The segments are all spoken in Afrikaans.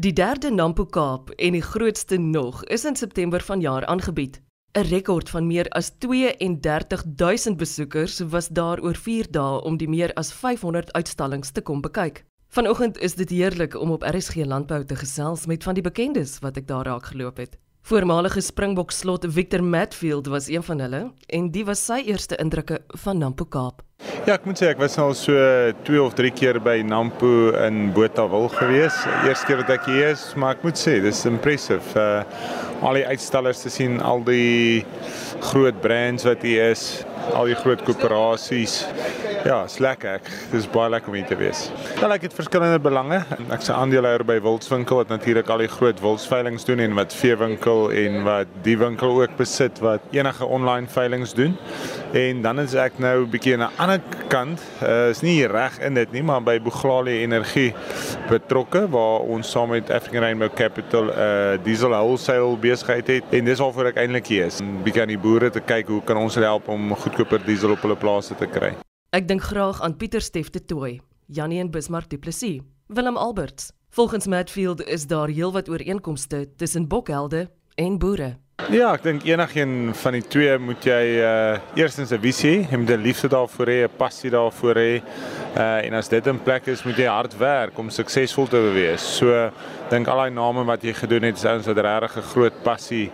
Die derde Nampo Kaap en die grootste nog is in September vanjaar aangebied. 'n Rekord van meer as 32000 besoekers was daar oor 4 dae om die meer as 500 uitstallings te kom bekyk. Vanoggend is dit heerlik om op RSG Landbou te gesels met van die bekendes wat ek daar raak geloop het. Voormalige Springbok slot Victor Matfield was een van hulle en die was sy eerste indrukke van Nampo Kaap. Ja, ek moet sê ek was al so 2 of 3 keer by Nampo in Botawil gewees. Eerste keer wat ek hier is, maar ek moet sê dis impressive. Uh al die uitstallers te sien, al die groot brands wat hier is, al die groot koöperasies. Ja, is lekker. Dis baie lekker om hier te wees. Dan ek het verskillende belange. Ek's 'n aandeelhouer by Wildswinkel wat natuurlik al die groot wildsveilinge doen en wat veewinkel en wat die winkel ook besit wat enige online veilinge doen. En dan is ek nou 'n bietjie aan 'n ander kant. Uh, is nie reg in dit nie, maar by Boglali Energie betrokke waar ons saam met African Rainbow Capital 'n uh, diesel wholesale besigheid het. En dis waarvoor ek eintlik hier is. 'n Bietjie aan die boere te kyk hoe kan ons help om goedkoper diesel op hulle plase te kry. Ek dink graag aan Pieter Steff de Tooi, Janie en Bismarck Du Plessis, Willem Alberts. Volgens Matfield is daar heelwat ooreenkomste tussen bokhelde en boere. Ja, ek dink enigeen van die twee moet jy uh eerstens 'n visie jy moet 'n liefde daarvoor hê, 'n passie daarvoor hê. Uh en as dit in plek is, moet jy hard werk om suksesvol te wees. So dink al daai name wat jy gedoen het, is ouens wat regtig 'n groot passie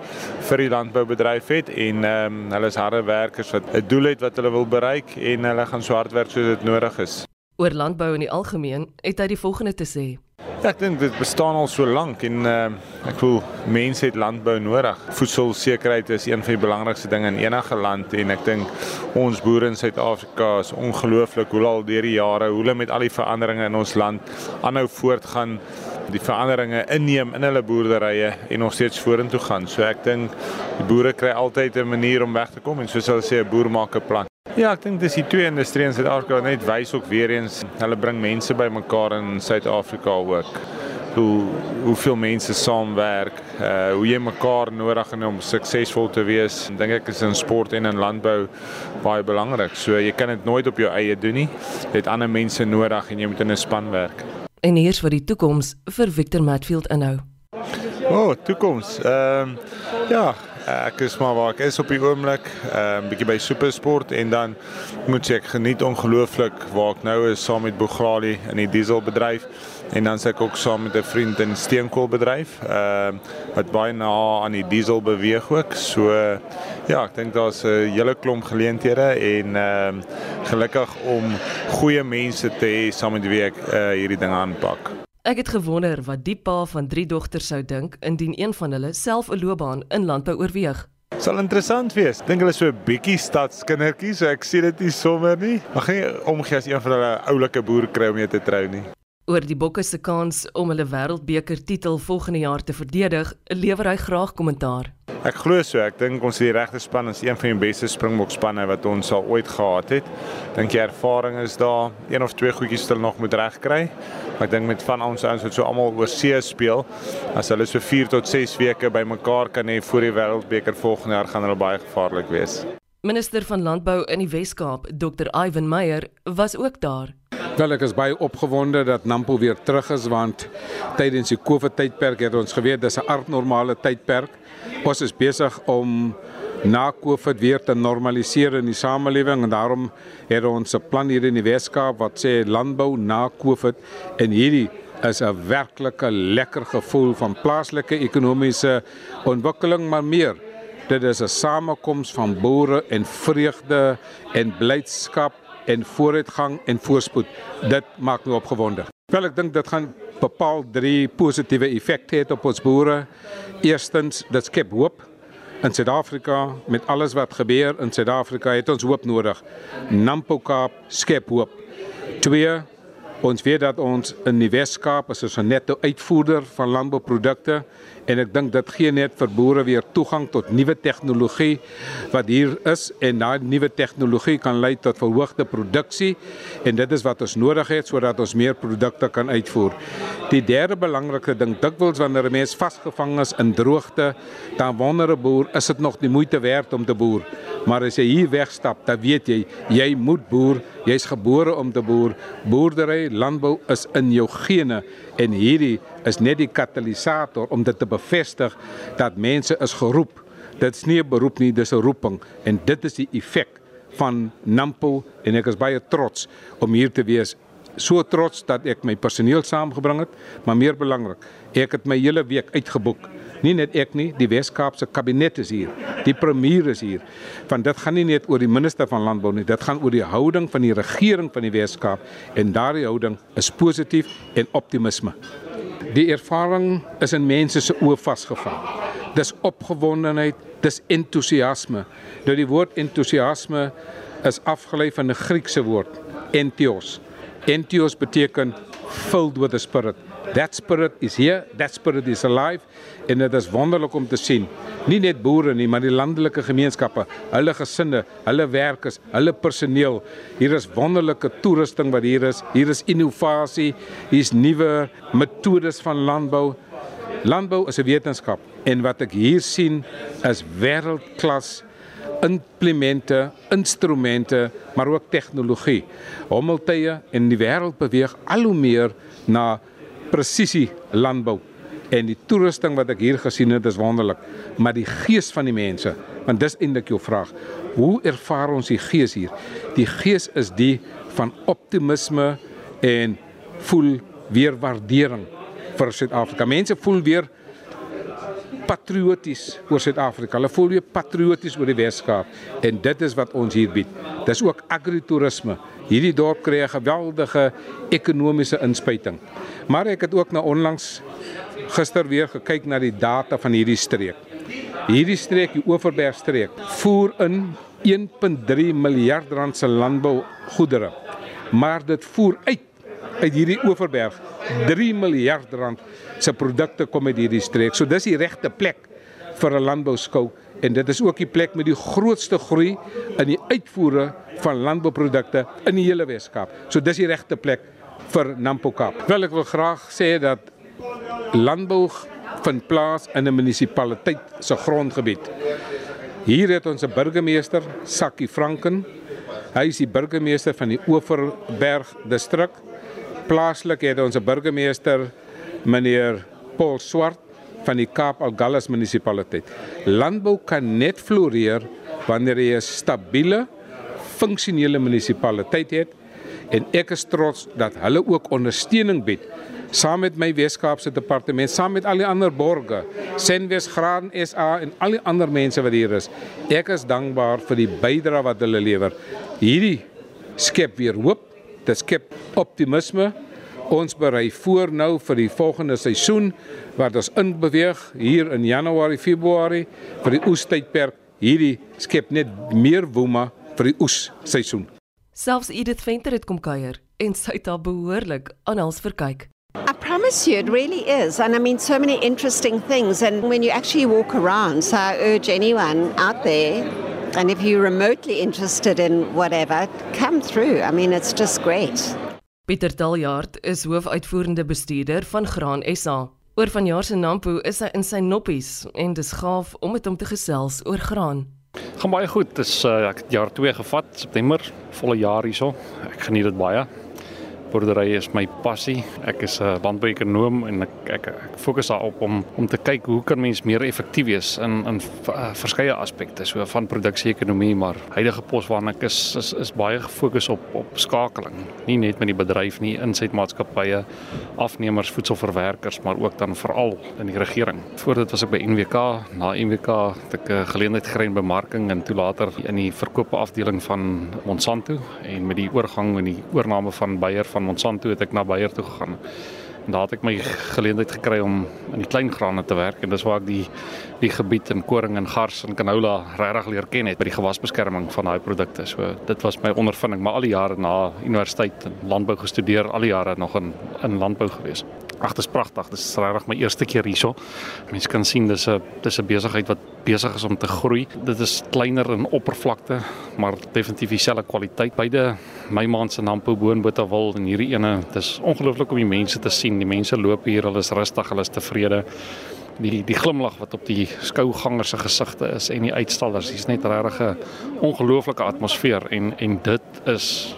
vir die landboubedryf het en ehm um, hulle is harde werkers wat 'n doel het wat hulle wil bereik en hulle gaan so hard werk soos dit nodig is. Oor landbou in die algemeen het hy die volgende te sê. Ja, ek dink dit bestaan al so lank en uh, ek voel mense het landbou nodig. Voedselsekerheid is een van die belangrikste dinge in enige land en ek dink ons boere in Suid-Afrika is ongelooflik hoe al deur die jare hoe hulle met al die veranderinge in ons land aanhou voortgaan die veranderinge inneem in hulle boerderye en nog steeds vorentoe gaan. So ek dink die boere kry altyd 'n manier om weg te kom en soos hulle sê 'n boer maak 'n plan. Ja, ek dink dis die twee industrieë in Suid-Afrika net wys ook weer eens hulle bring mense bymekaar in Suid-Afrika ook. Hoe hoeveel mense saamwerk, uh hoe jy mekaar nodig het om suksesvol te wees. Dink ek is in sport en in landbou baie belangrik. So jy kan dit nooit op jou eie doen nie. Jy het ander mense nodig en jy moet in 'n span werk. En hier's vir die toekoms vir Victor Matfield inhou. O, oh, toekoms. Ehm um, ja, ek is maar waar ek is op die oomblik, 'n uh, bietjie by Supersport en dan moet ek geniet ongelooflik waar ek nou is saam met Boglali in die dieselbedryf en dan sê ek ook saam met 'n vriend in steenkoolbedryf, ehm uh, wat aan die diesel beweeg ook. So ja, ek dink daar's 'n hele klomp geleenthede en ehm gelukkig om goeie mense te hê saam met wie ek uh, hierdie ding aanpak. Ek het gewonder wat die pa van drie dogters sou dink indien een van hulle self 'n loopbaan in landbou oorweeg. Sal interessant wees. Dink hulle so 'n bietjie stadskindertjies, so ek sien dit nie sommer nie. Mag nie omgee as een van hulle oulike boer kry om jou te trou nie. Oor die Bokke se kans om hulle wêreldbeker titel volgende jaar te verdedig, lewer hy graag kommentaar. Ek glo so, ek dink ons het die regte span, is een van die beste Springbok spanne wat ons al ooit gehad het. Dink jy ervaring is daar, een of twee goedjies stel nog moet regkry. Maar ek dink met van ons ouens wat so almal oor see speel, as hulle so 4 tot 6 weke bymekaar kan hê voor die wêreldbeker volgende jaar gaan hulle baie gevaarlik wees. Minister van Landbou in die Wes-Kaap, Dr. Ivan Meyer, was ook daar. Wel ek is baie opgewonde dat Nampo weer terug is want tydens die COVID tydperk het ons geweet dis 'n abnormale tydperk. Ons is besig om na COVID weer te normaliseer in die samelewing en daarom het ons 'n plan hier in die Weskaap wat sê landbou na COVID en hierdie is 'n werklike lekker gevoel van plaaslike ekonomiese ontwikkeling maar meer dit is 'n samekoms van boere en vreugde en blydskap en vooruitgang en voorspoed. Dit maak my opgewonde. Wel ek dink dit gaan bepaal drie positiewe effekte hê op ons boere. Eerstens, dit skep hoop in Suid-Afrika met alles wat gebeur in Suid-Afrika het ons hoop nodig. Nampo Kaap skep hoop. Twee, ons weet dat ons in die Wes-Kaap is 'n netto uitvoerder van landbouprodukte en ek dink dit gee net vir boere weer toegang tot nuwe tegnologie wat hier is en daai nuwe tegnologie kan lei tot verhoogde produksie en dit is wat ons nodig het sodat ons meer produkte kan uitvoer. Die derde belangrike ding dikwels wanneer 'n mens vasgevang is in droogte, dan wonder 'n boer, is dit nog die moeite werd om te boer? Maar as jy hier wegstap, dan weet jy jy moet boer, jy's gebore om te boer. Boerdery, landbou is in jou gene en hierdie is net die katalisator om dit te bevestig dat mense is geroep. Dit is nie 'n beroep nie, dis 'n roeping en dit is die effek van Nampo en ek is baie trots om hier te wees. So trots dat ek my personeel saamgebring het, maar meer belangrik, ek het my hele week uitgeboek Nie net ek nie, die Wes-Kaapse kabinet is hier. Die premier is hier. Van dit gaan nie net oor die minister van landbou nie, dit gaan oor die houding van die regering van die Wes-Kaap en daardie houding is positief en optimisme. Die ervaring is in mense se oë vasgevang. Dis opgewondenheid, dis entoesiasme. Nou die woord entoesiasme is afgelei van 'n Griekse woord, entheos. Entheos beteken filled with the spirit. That spirit is here, that spirit is alive en dit is wonderlik om te sien. Nie net boere nie, maar die landelike gemeenskappe, hulle gesinne, hulle werkers, hulle personeel. Hier is wonderlike toerusting wat hier is. Hier is innovasie, hier's nuwe metodes van landbou. Landbou is 'n wetenskap en wat ek hier sien is wêreldklas implemente, instrumente, maar ook tegnologie. Hommeltuie en die wêreld beweeg al hoe meer na presisie landbou en die toerusting wat ek hier gesien het is wonderlik. Maar die gees van die mense want dis eintlik jou vraag hoe ervaar ons die gees hier? Die gees is die van optimisme en voel weer waardering vir Suid-Afrika. Mense voel weer patrioties oor Suid-Afrika. Hulle voel weer patrioties oor die Weskaap. En dit is wat ons hier bied. Dis ook agritourisme hierdie dorp kry 'n geweldige ekonomiese inspuiting. Maar ek het ook na onlangs gister weer gekyk na die data van hierdie streek. Hierdie streek, die Oeverberg streek, voer in 1.3 miljard rand se landbougoedere. Maar dit voer uit uit hierdie Oeverberg 3 miljard rand se produkte kom uit hierdie streek. So dis die regte plek vir 'n landbouskou en dit is ook die plek met die grootste groei in die uitvoere van landbouprodukte in die hele Weskaap. So dis die regte plek vir Nampo Kaap. Wel ek wil graag sê dat landbou vind plaas in 'n munisipaliteit se grondgebied. Hier het ons 'n burgemeester, Sakkie Franken. Hy is die burgemeester van die Oeverberg distrik. Plaaslik het ons 'n burgemeester, meneer Paul Swart van die Kaap Algallas munisipaliteit. Landbou kan net floreer wanneer jy 'n stabiele, funksionele munisipaliteit het en ek is trots dat hulle ook ondersteuning bied saam met my Weskaapse departement, saam met al die ander borge, Senwes Graan SA en al die ander mense wat hier is. Ek is dankbaar vir die bydrae wat hulle lewer. Hierdie skep weer hoop, dit skep optimisme. Ons berei voor nou vir die volgende seisoen wat ons inbeweeg hier in Januarie, Februarie vir die oestydperk. Hierdie skep net meer woema vir die oesseisoen. Selfs Edith Venter het kom kuier en sy het al behoorlik aan alles verkyk. I promise you, it really is. And I mean, so many interesting things. And when you actually walk around, so I urge anyone out there, and if you're remotely interested in whatever, come through. I mean, it's just great. Pieter Taljaard is hoofuitvoerende bestuurder van Graan SA. Oor vanjaar se Nampo is hy in sy noppies en dis gaaf om met hom te gesels oor graan. Gaan baie goed. Dis uh, ek het jaar 2 gevat, September, volle jaar hierso. Ek geniet dit baie boerdery is my passie. Ek is 'n landbouekonoom en ek ek, ek fokus daarop om om te kyk hoe kan mens meer effektief wees in in uh, verskeie aspekte so van produksie-ekonomie, maar huidige pos waarna ek is, is is baie gefokus op op skakeling. Nie net met die bedryf nie, insetmaatskappye, afnemers, voedselverwerkers, maar ook dan veral in die regering. Voor dit was ek by NWK, na NWK het ek 'n geleentheid gekry in bemarking en toe later in die verkope afdeling van Monsanto en met die oorgang en die oorneem van Bayer van Monsanto het ek na Bayer toe gegaan. En daar het ek my geleentheid gekry om in die klein grane te werk en dis waar ek die die gebied in koring en gars en canola regtig leer ken het by die gewasbeskerming van daai produkte. So dit was my ondervinding, maar al die jare na universiteit en landbou gestudeer, al die jare nog in in landbou gewees. Ag, dit is pragtig. Dit is regtig my eerste keer hierso. Mense kan sien dis 'n dis 'n besigheid wat besig is om te groei. Dit is kleiner in oppervlakte, maar definitief dieselfde kwaliteit. Beide my maand se Nampo Boonbotawil en hierdie ene, dis ongelooflik om die mense te sien. Die mense loop hier, hulle is rustig, hulle is tevrede. Die die glimlag wat op die skougangers se gesigte is en die uitstallers, dis net regtig 'n ongelooflike atmosfeer en en dit is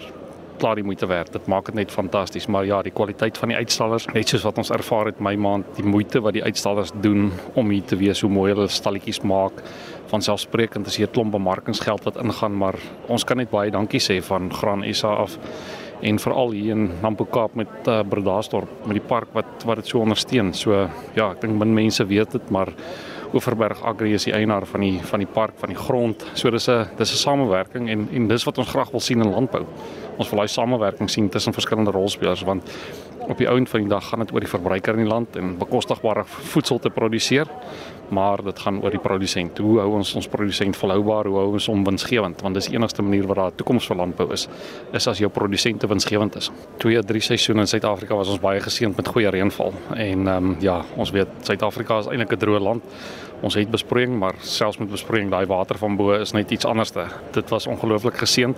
klaar die moeite werd. Dit maak dit net fantasties, maar ja, die kwaliteit van die uitstallers, net soos wat ons ervaar het my maand, die moeite wat die uitstallers doen om hier te wees, hoe mooi hulle stalletjies maak, van selfsprekend as hier 'n klomp bemarkingsgeld wat ingaan, maar ons kan net baie dankie sê van Graan SA af en veral hier in Nampo Kaap met uh, Bredasdorp met die park wat wat dit so ondersteun. So ja, ek dink min mense weet dit, maar Oeverberg Agri is die eienaar van die van die park, van die grond. So dis 'n dis 'n samewerking en en dis wat ons graag wil sien in landbou. Ons wil daai samewerking sien tussen verskillende rolspelers want op die ount van die dag gaan dit oor die verbruiker in die land en bekostigbare voedsel te produseer maar dit gaan oor die produsent. Hoe hou ons ons produsent volhoubaar? Hoe hou ons hom winsgewend? Want dis die enigste manier wat daar 'n toekoms vir landbou is, is as jou produsente winsgewend is. 2, 3 seisoene in Suid-Afrika was ons baie geseënd met goeie reënval en ehm um, ja, ons weet Suid-Afrika is eintlik 'n droë land. Ons het besproeiing, maar selfs met besproeiing, daai water van bo is net iets anderste. Dit was ongelooflik geseënd.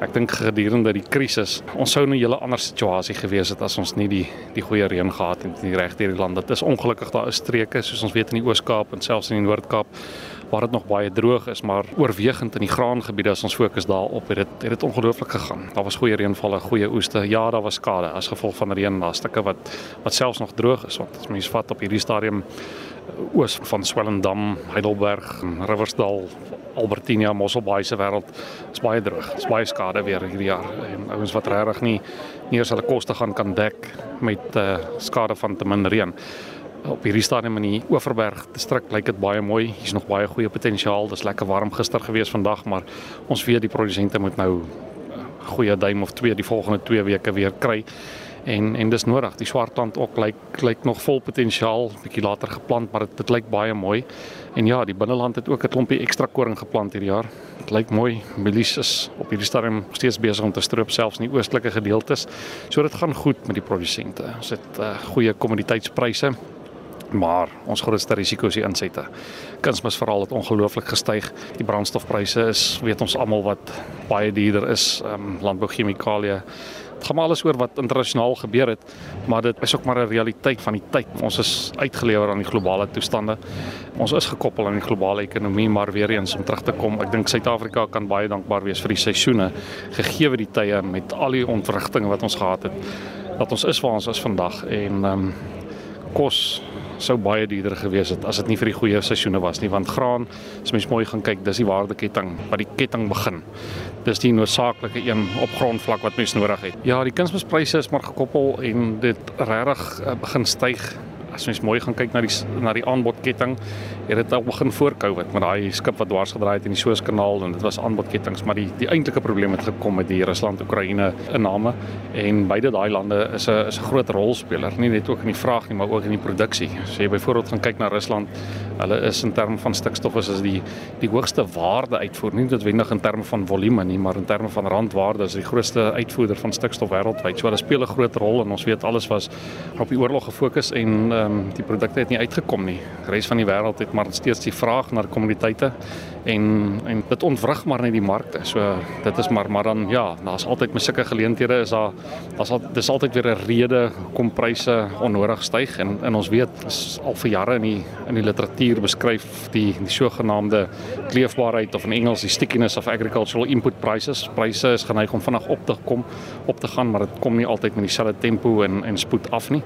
Ek dink gedurende die krisis, ons sou in 'n hele ander situasie gewees het as ons nie die die goeie reën gehad het in die regte hierdie land. Dit is ongelukkig daar is streke soos ons weet in die Oos-Kaap en selfs in die Noord-Kaap waar dit nog baie droog is, maar oorwegend in die graangebiede as ons fokus daarop, het dit het dit ongelooflik gegaan. Daar was goeie reënvalle, goeie oeste. Ja, daar was skade as gevolg van reën, daar stukke wat wat selfs nog droog is. Want as mens vat op hierdie stadium oos van Swellendam, Heidelberg, Riversdal, Albertina, Mosselbaai se wêreld is baie droog. Dis baie skade weer hierdie jaar. En ouens wat regtig nie nie eens hulle koste gaan kan dek met uh, skade van te min reën. Op hierdie stadium in die Oeverberg distrik lyk dit baie mooi. Hier's nog baie goeie potensiaal. Dis lekker warm gister gewees vandag, maar ons weet die produsente moet nou uh, goeie duim of twee die volgende 2 weke weer kry en en dis nodig. Die swartland ook lyk lyk nog vol potensiaal, bietjie later geplant, maar dit dit lyk baie mooi. En ja, die binneland het ook 'n klompie ekstra koring geplant hierdie jaar. Dit lyk mooi. Milies is op hierdie stadium steeds besig om te stroop selfs in die oostelike gedeeltes. So dit gaan goed met die produsente. Ons het uh, goeie kommoditeitspryse. Maar ons grootste risiko is die insette. Kunsmis veral het ongelooflik gestyg. Die brandstofpryse is, weet ons almal wat baie duurder is, ehm um, landbouchemikalieë Dit gaan maar alles oor wat internasionaal gebeur het, maar dit is ook maar 'n realiteit van die tyd. Ons is uitgelewer aan die globale toestande. Ons is gekoppel aan die globale ekonomie, maar weer eens om terug te kom, ek dink Suid-Afrika kan baie dankbaar wees vir die seisoene gegee die tye met al die ontwrigtinge wat ons gehad het dat ons is waar ons is vandag en ehm um, kos sou baie duurder gewees het as dit nie vir die goeie seisoene was nie want graan as mens mooi gaan kyk dis die waardeketting wat die ketting begin. Dis die noodsaaklike een op grondvlak wat mens nodig het. Ja die kunsmispryse is maar gekoppel en dit regtig uh, begin styg. As mens mooi gaan kyk na die na die aanbodketting, het dit al begin voor Covid met daai skip wat dwars gedraai het in die Suezkanaal en dit was aanbodkettings, maar die die eintlike probleem het gekom met die Rusland-Oekraïne inname en beide daai lande is 'n is 'n groot rolspeler, nie net ook in die vraag nie, maar ook in die produksie. As jy byvoorbeeld gaan kyk na Rusland, hulle is in terme van stikstof is as die die hoogste waarde uitvoer, nie noodwendig in terme van volume nie, maar in terme van randwaarde is die grootste uitvoerder van stikstof wêreldwyd. So hulle speel 'n groot rol en ons weet alles was op die oorlog gefokus en ehm um, die produkte het nie uitgekom nie. Die res van die wêreld het maar steeds die vraag na kommoditeite en en dit ontwrig maar net die markte. So dit is maar maar dan ja, daar's altyd met sulke geleenthede is daar daar's al dis altyd weer 'n rede kom pryse onnodig styg en en ons weet is al vir jare in die in die literatuur beskryf die die sogenaamde kleefbaarheid of in Engels die stickiness of agricultural input prices. Pryse is geneig om vinnig op te kom op te gaan, maar dit kom nie altyd met dieselfde tempo en en spoed af nie.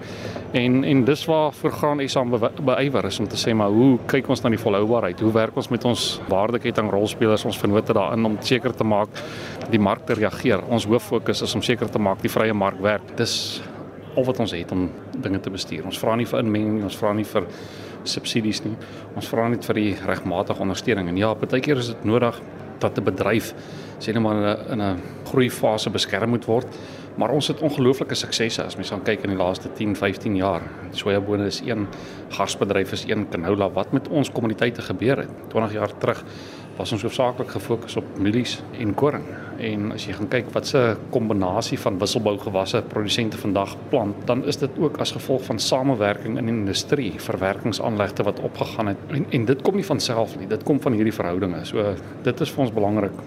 En en dis waar vir Graan SA beywer is om te sê maar hoe kyk ons na die volhoubaarheid? Hoe werk ons met ons waardeketting rolspelers ons vennote daarin om seker te maak die mark te reageer. Ons hoof fokus is om seker te maak die vrye mark werk. Dis al wat ons het om dinge te bestuur. Ons vra nie vir inmenging ons vra nie vir subsidies nie. Ons vra net vir die regmatige ondersteuning. En ja, baie keer is dit nodig dat 'n bedryf sê net maar in 'n groeifase beskerm moet word. Maar ons het ongelooflike suksesse as mens gaan kyk in die laaste 10, 15 jaar. Sojabone is een, garsbedryf is een, canola. Wat met ons kommuniteite gebeur het 20 jaar terug was ons hoofsaaklik gefokus op mielies en koring. En as jy gaan kyk wat se kombinasie van wisselbougewasse produsente vandag plant, dan is dit ook as gevolg van samewerking in die industrie, verwerkingsaanlegte wat opgegaan het. En, en dit kom nie van self nie, dit kom van hierdie verhoudinge. So dit is vir ons belangrik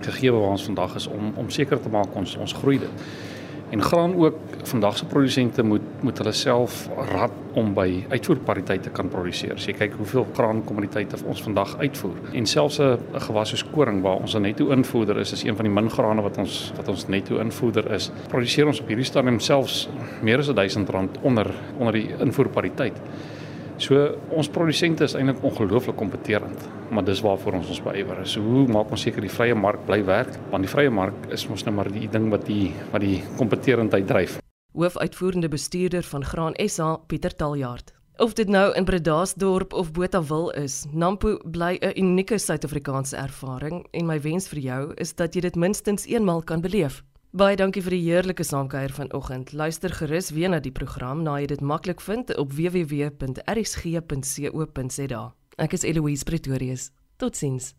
gegee waar ons vandag is om om seker te maak ons ons groei dit. En graan ook vandag se produsente moet moet hulle self rad om by uitvoerpariteit te kan produseer. As jy kyk hoeveel graankommoditeite ons vandag uitvoer en selfs 'n gewas soos koring waar ons 'n netto invoerder is, is een van die min grane wat ons wat ons netto invoerder is. Produseer ons op hierdie stadium selfs meer as 1000 rand onder onder die invoerpariteit. So ons produsente is eintlik ongelooflik kompeterend, maar dis waarvoor ons ons beywer is. So, hoe maak ons seker die vrye mark bly werk? Want die vrye mark is mos nou maar die ding wat die wat die kompeterendheid dryf. Hoofuitvoerende bestuurder van Graan SA, Pieter Taljaard. Of dit nou in Bredasdorp of Botawil is, Nampo bly 'n unieke Suid-Afrikaanse ervaring en my wens vir jou is dat jy dit minstens eenmal kan beleef. Baie dankie vir die heerlike saamkuier vanoggend. Luister gerus weer na die program na jy dit maklik vind op www.rsg.co.za. Ek is Eloise Pretorius. Totsiens.